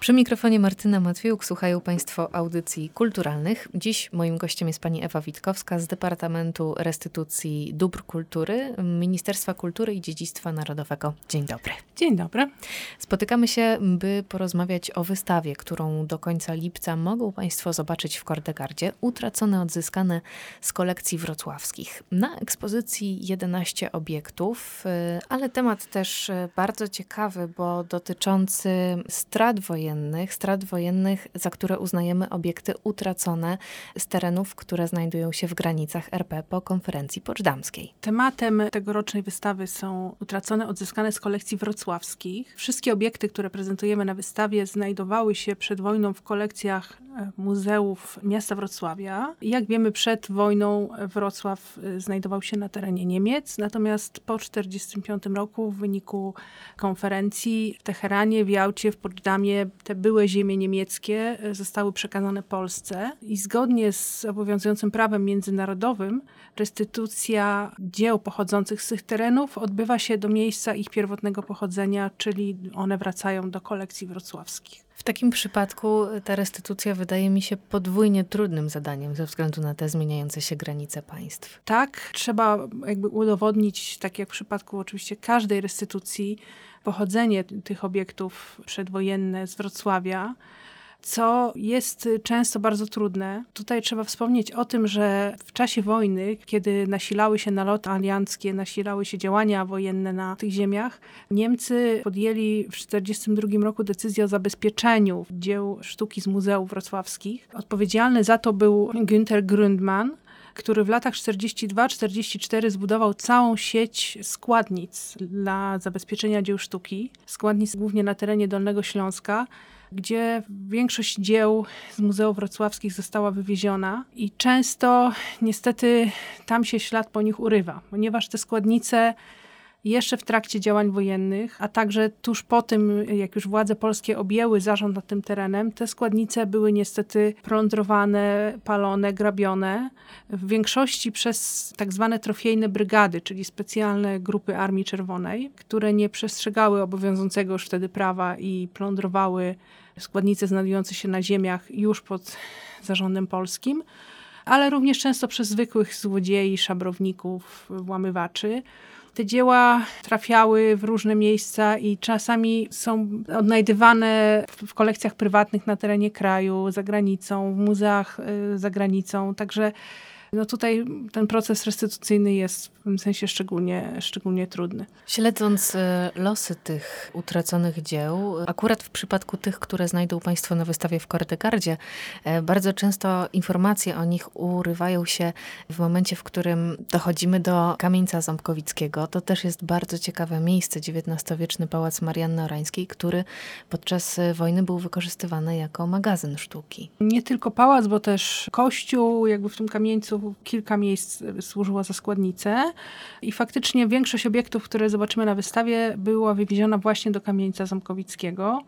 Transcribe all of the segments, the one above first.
Przy mikrofonie Martyna Matwiejuk słuchają Państwo audycji kulturalnych. Dziś moim gościem jest pani Ewa Witkowska z Departamentu Restytucji Dóbr Kultury Ministerstwa Kultury i Dziedzictwa Narodowego. Dzień dobry. Dzień dobry. Spotykamy się, by porozmawiać o wystawie, którą do końca lipca mogą Państwo zobaczyć w Kordegardzie. Utracone, odzyskane z kolekcji wrocławskich. Na ekspozycji 11 obiektów, y, ale temat też y, bardzo ciekawy, bo dotyczący strat wojennych wojennych, strat wojennych, za które uznajemy obiekty utracone z terenów, które znajdują się w granicach RP po konferencji poczdamskiej. Tematem tegorocznej wystawy są utracone, odzyskane z kolekcji wrocławskich. Wszystkie obiekty, które prezentujemy na wystawie, znajdowały się przed wojną w kolekcjach e, muzeów miasta Wrocławia. Jak wiemy, przed wojną Wrocław e, znajdował się na terenie Niemiec, natomiast po 1945 roku w wyniku konferencji w Teheranie, w Jałcie, w Poczdamie te były ziemie niemieckie e, zostały przekazane Polsce i zgodnie z obowiązującym prawem międzynarodowym restytucja dzieł pochodzących z tych terenów odbywa się do miejsca ich pierwotnego pochodzenia, czyli one wracają do kolekcji wrocławskich. W takim przypadku ta restytucja wydaje mi się podwójnie trudnym zadaniem ze względu na te zmieniające się granice państw. Tak, trzeba jakby udowodnić, tak jak w przypadku oczywiście każdej restytucji, pochodzenie tych obiektów przedwojenne z Wrocławia, co jest często bardzo trudne. Tutaj trzeba wspomnieć o tym, że w czasie wojny, kiedy nasilały się naloty alianckie, nasilały się działania wojenne na tych ziemiach, Niemcy podjęli w 1942 roku decyzję o zabezpieczeniu dzieł sztuki z muzeów wrocławskich. Odpowiedzialny za to był Günther Grundmann, który w latach 42-44 zbudował całą sieć składnic dla zabezpieczenia dzieł sztuki. Składnic głównie na terenie Dolnego Śląska gdzie większość dzieł z muzeów wrocławskich została wywieziona i często niestety tam się ślad po nich urywa, ponieważ te składnice jeszcze w trakcie działań wojennych, a także tuż po tym, jak już władze polskie objęły zarząd nad tym terenem, te składnice były niestety plądrowane, palone, grabione. W większości przez tak zwane trofiejne brygady, czyli specjalne grupy Armii Czerwonej, które nie przestrzegały obowiązującego już wtedy prawa i plądrowały składnice znajdujące się na ziemiach już pod zarządem polskim ale również często przez zwykłych złodziei, szabrowników, włamywaczy. Te dzieła trafiały w różne miejsca i czasami są odnajdywane w kolekcjach prywatnych na terenie kraju, za granicą, w muzeach y, za granicą. Także no tutaj ten proces restytucyjny jest w tym sensie szczególnie, szczególnie trudny. Śledząc e, losy tych utraconych dzieł, akurat w przypadku tych, które znajdą Państwo na wystawie w Kordegardzie, e, bardzo często informacje o nich urywają się w momencie, w którym dochodzimy do Kamieńca Ząbkowickiego. To też jest bardzo ciekawe miejsce, XIX-wieczny Pałac Marianny Orańskiej, który podczas wojny był wykorzystywany jako magazyn sztuki. Nie tylko pałac, bo też kościół jakby w tym kamieńcu kilka miejsc służyło za składnicę. I faktycznie większość obiektów, które zobaczymy na wystawie, była wywieziona właśnie do kamienica Zamkowickiego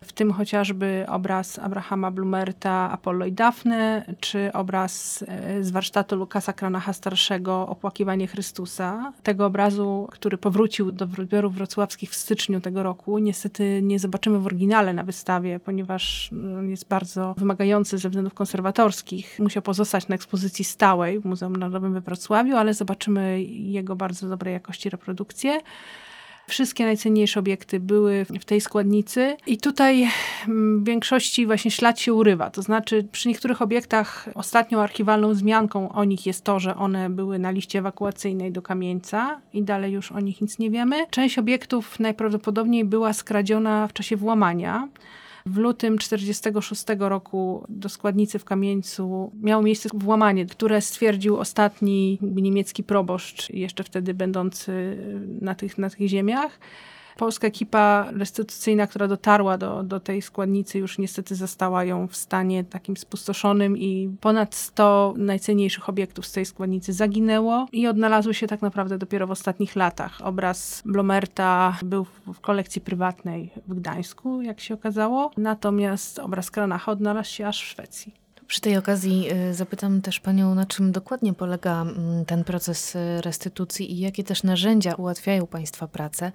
w tym chociażby obraz Abrahama Blumerta Apollo i Dafne, czy obraz e, z warsztatu Lukasa Kranacha starszego Opłakiwanie Chrystusa. Tego obrazu, który powrócił do wybiorów wrocławskich w styczniu tego roku, niestety nie zobaczymy w oryginale na wystawie, ponieważ no, jest bardzo wymagający ze względów konserwatorskich. Musiał pozostać na ekspozycji stałej w Muzeum Narodowym we Wrocławiu, ale zobaczymy jego bardzo dobrej jakości reprodukcję. Wszystkie najcenniejsze obiekty były w tej składnicy i tutaj mm, w większości właśnie ślad się urywa. To znaczy przy niektórych obiektach ostatnią archiwalną wzmianką o nich jest to, że one były na liście ewakuacyjnej do kamieńca i dalej już o nich nic nie wiemy. Część obiektów najprawdopodobniej była skradziona w czasie włamania. W lutym 1946 roku do składnicy w Kamieńcu miało miejsce włamanie, które stwierdził ostatni niemiecki proboszcz, jeszcze wtedy będący na tych, na tych ziemiach. Polska ekipa restytucyjna, która dotarła do, do tej składnicy, już niestety została ją w stanie takim spustoszonym i ponad 100 najcenniejszych obiektów z tej składnicy zaginęło i odnalazły się tak naprawdę dopiero w ostatnich latach. Obraz Blomerta był w kolekcji prywatnej w Gdańsku, jak się okazało, natomiast obraz Kranacha odnalazł się aż w Szwecji Przy tej okazji y, zapytam też Panią, na czym dokładnie polega mm, ten proces y, restytucji i jakie też narzędzia ułatwiają Państwa pracę,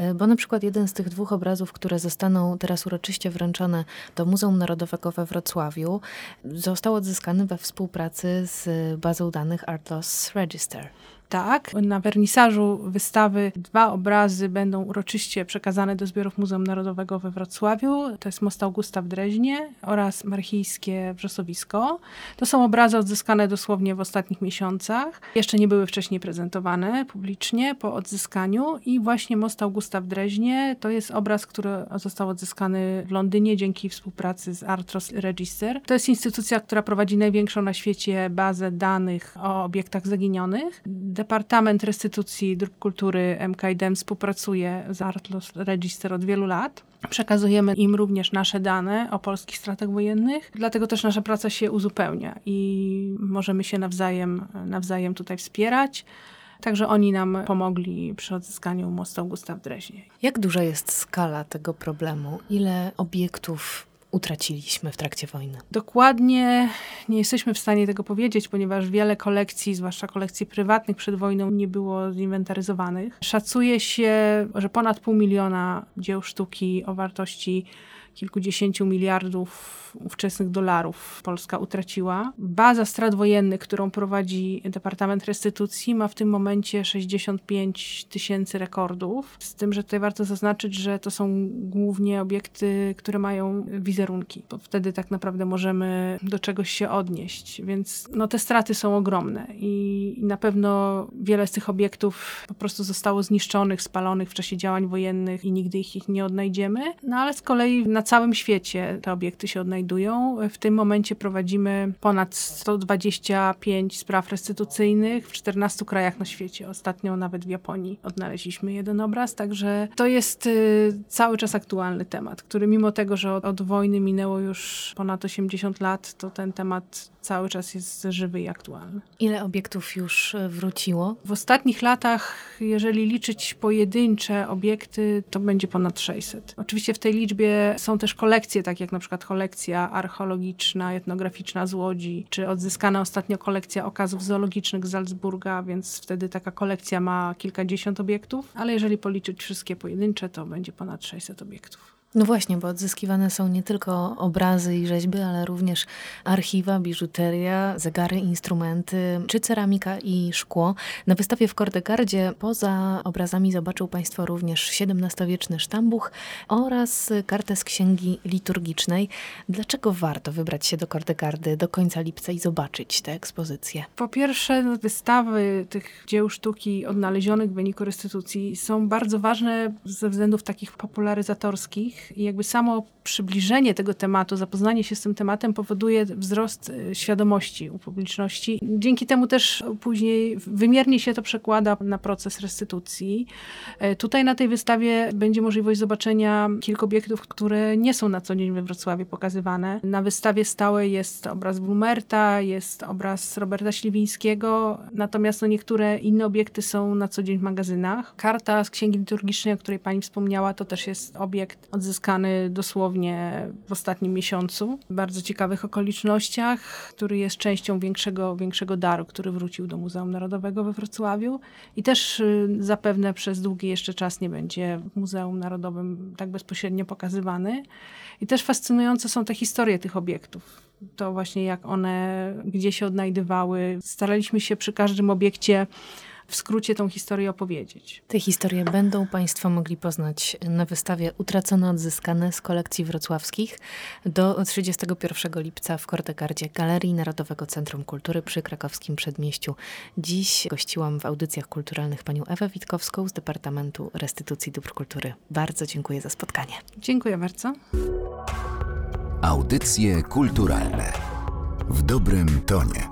y, bo na przykład jeden z tych dwóch obrazów, które zostaną teraz uroczyście wręczone do Muzeum Narodowego we Wrocławiu, został odzyskany we współpracy z bazą danych Art Loss Register. Tak, na wernisażu wystawy dwa obrazy będą uroczyście przekazane do zbiorów Muzeum Narodowego we Wrocławiu. To jest Most Augusta w Dreźnie oraz Marchijskie Wrzosowisko. To są obrazy odzyskane dosłownie w ostatnich miesiącach. Jeszcze nie były wcześniej prezentowane publicznie po odzyskaniu i właśnie Most Augusta w Dreźnie to jest obraz, który został odzyskany w Londynie dzięki współpracy z Artros Register. To jest instytucja, która prowadzi największą na świecie bazę danych o obiektach zaginionych Departament Restytucji Dróg Kultury MKIDM współpracuje z Artlos Register od wielu lat. Przekazujemy im również nasze dane o polskich stratach wojennych, dlatego też nasza praca się uzupełnia i możemy się nawzajem, nawzajem tutaj wspierać. Także oni nam pomogli przy odzyskaniu mostu w Dreźnie. Jak duża jest skala tego problemu? Ile obiektów utraciliśmy w trakcie wojny? Dokładnie nie jesteśmy w stanie tego powiedzieć, ponieważ wiele kolekcji, zwłaszcza kolekcji prywatnych przed wojną, nie było zinwentaryzowanych. Szacuje się, że ponad pół miliona dzieł sztuki o wartości kilkudziesięciu miliardów ówczesnych dolarów Polska utraciła. Baza strat wojennych, którą prowadzi Departament Restytucji, ma w tym momencie 65 tysięcy rekordów. Z tym, że tutaj warto zaznaczyć, że to są głównie obiekty, które mają wizerunki. Bo wtedy tak naprawdę możemy do czegoś się odnieść. Więc no, te straty są ogromne i na pewno wiele z tych obiektów po prostu zostało zniszczonych, spalonych w czasie działań wojennych i nigdy ich nie odnajdziemy. No ale z kolei na całym świecie te obiekty się odnajdują. W tym momencie prowadzimy ponad 125 spraw restytucyjnych w 14 krajach na świecie. Ostatnio nawet w Japonii odnaleźliśmy jeden obraz, także to jest y, cały czas aktualny temat, który mimo tego, że od, od wojny minęło już ponad 80 lat, to ten temat cały czas jest żywy i aktualny. Ile obiektów już y, wróciło? W ostatnich latach, jeżeli liczyć pojedyncze obiekty, to będzie ponad 600. Oczywiście w tej liczbie są też kolekcje, tak jak na przykład kolekcja archeologiczna, etnograficzna z Łodzi, czy odzyskana ostatnio kolekcja okazów zoologicznych z Salzburga, więc wtedy taka kolekcja ma kilkadziesiąt obiektów, ale jeżeli policzyć wszystkie pojedyncze, to będzie ponad 600 obiektów. No właśnie, bo odzyskiwane są nie tylko obrazy i rzeźby, ale również archiwa, biżuteria, zegary, instrumenty, czy ceramika i szkło. Na wystawie w Kordegardzie poza obrazami zobaczył Państwo również XVII-wieczny sztambuch oraz kartę z księgi liturgicznej. Dlaczego warto wybrać się do Kordegardy do końca lipca i zobaczyć tę ekspozycję? Po pierwsze, wystawy tych dzieł sztuki odnalezionych w wyniku restytucji są bardzo ważne ze względów takich popularyzatorskich, i jakby samo przybliżenie tego tematu, zapoznanie się z tym tematem powoduje wzrost e, świadomości u publiczności. Dzięki temu też później wymiernie się to przekłada na proces restytucji. E, tutaj na tej wystawie będzie możliwość zobaczenia kilku obiektów, które nie są na co dzień we Wrocławiu pokazywane. Na wystawie stałej jest obraz Blumerta, jest obraz Roberta Śliwińskiego, natomiast no niektóre inne obiekty są na co dzień w magazynach. Karta z księgi liturgicznej, o której pani wspomniała, to też jest obiekt odzyskany odzyskany dosłownie w ostatnim miesiącu, w bardzo ciekawych okolicznościach, który jest częścią większego, większego daru, który wrócił do Muzeum Narodowego we Wrocławiu i też y, zapewne przez długi jeszcze czas nie będzie w Muzeum Narodowym tak bezpośrednio pokazywany. I też fascynujące są te historie tych obiektów to właśnie jak one gdzie się odnajdywały. Staraliśmy się przy każdym obiekcie w skrócie tą historię opowiedzieć. Te historie będą Państwo mogli poznać na wystawie Utracone Odzyskane z kolekcji wrocławskich do 31 lipca w Kordegardzie Galerii Narodowego Centrum Kultury przy krakowskim przedmieściu. Dziś gościłam w audycjach kulturalnych panią Ewę Witkowską z Departamentu Restytucji Dóbr Kultury. Bardzo dziękuję za spotkanie. Dziękuję bardzo. Audycje kulturalne w dobrym tonie.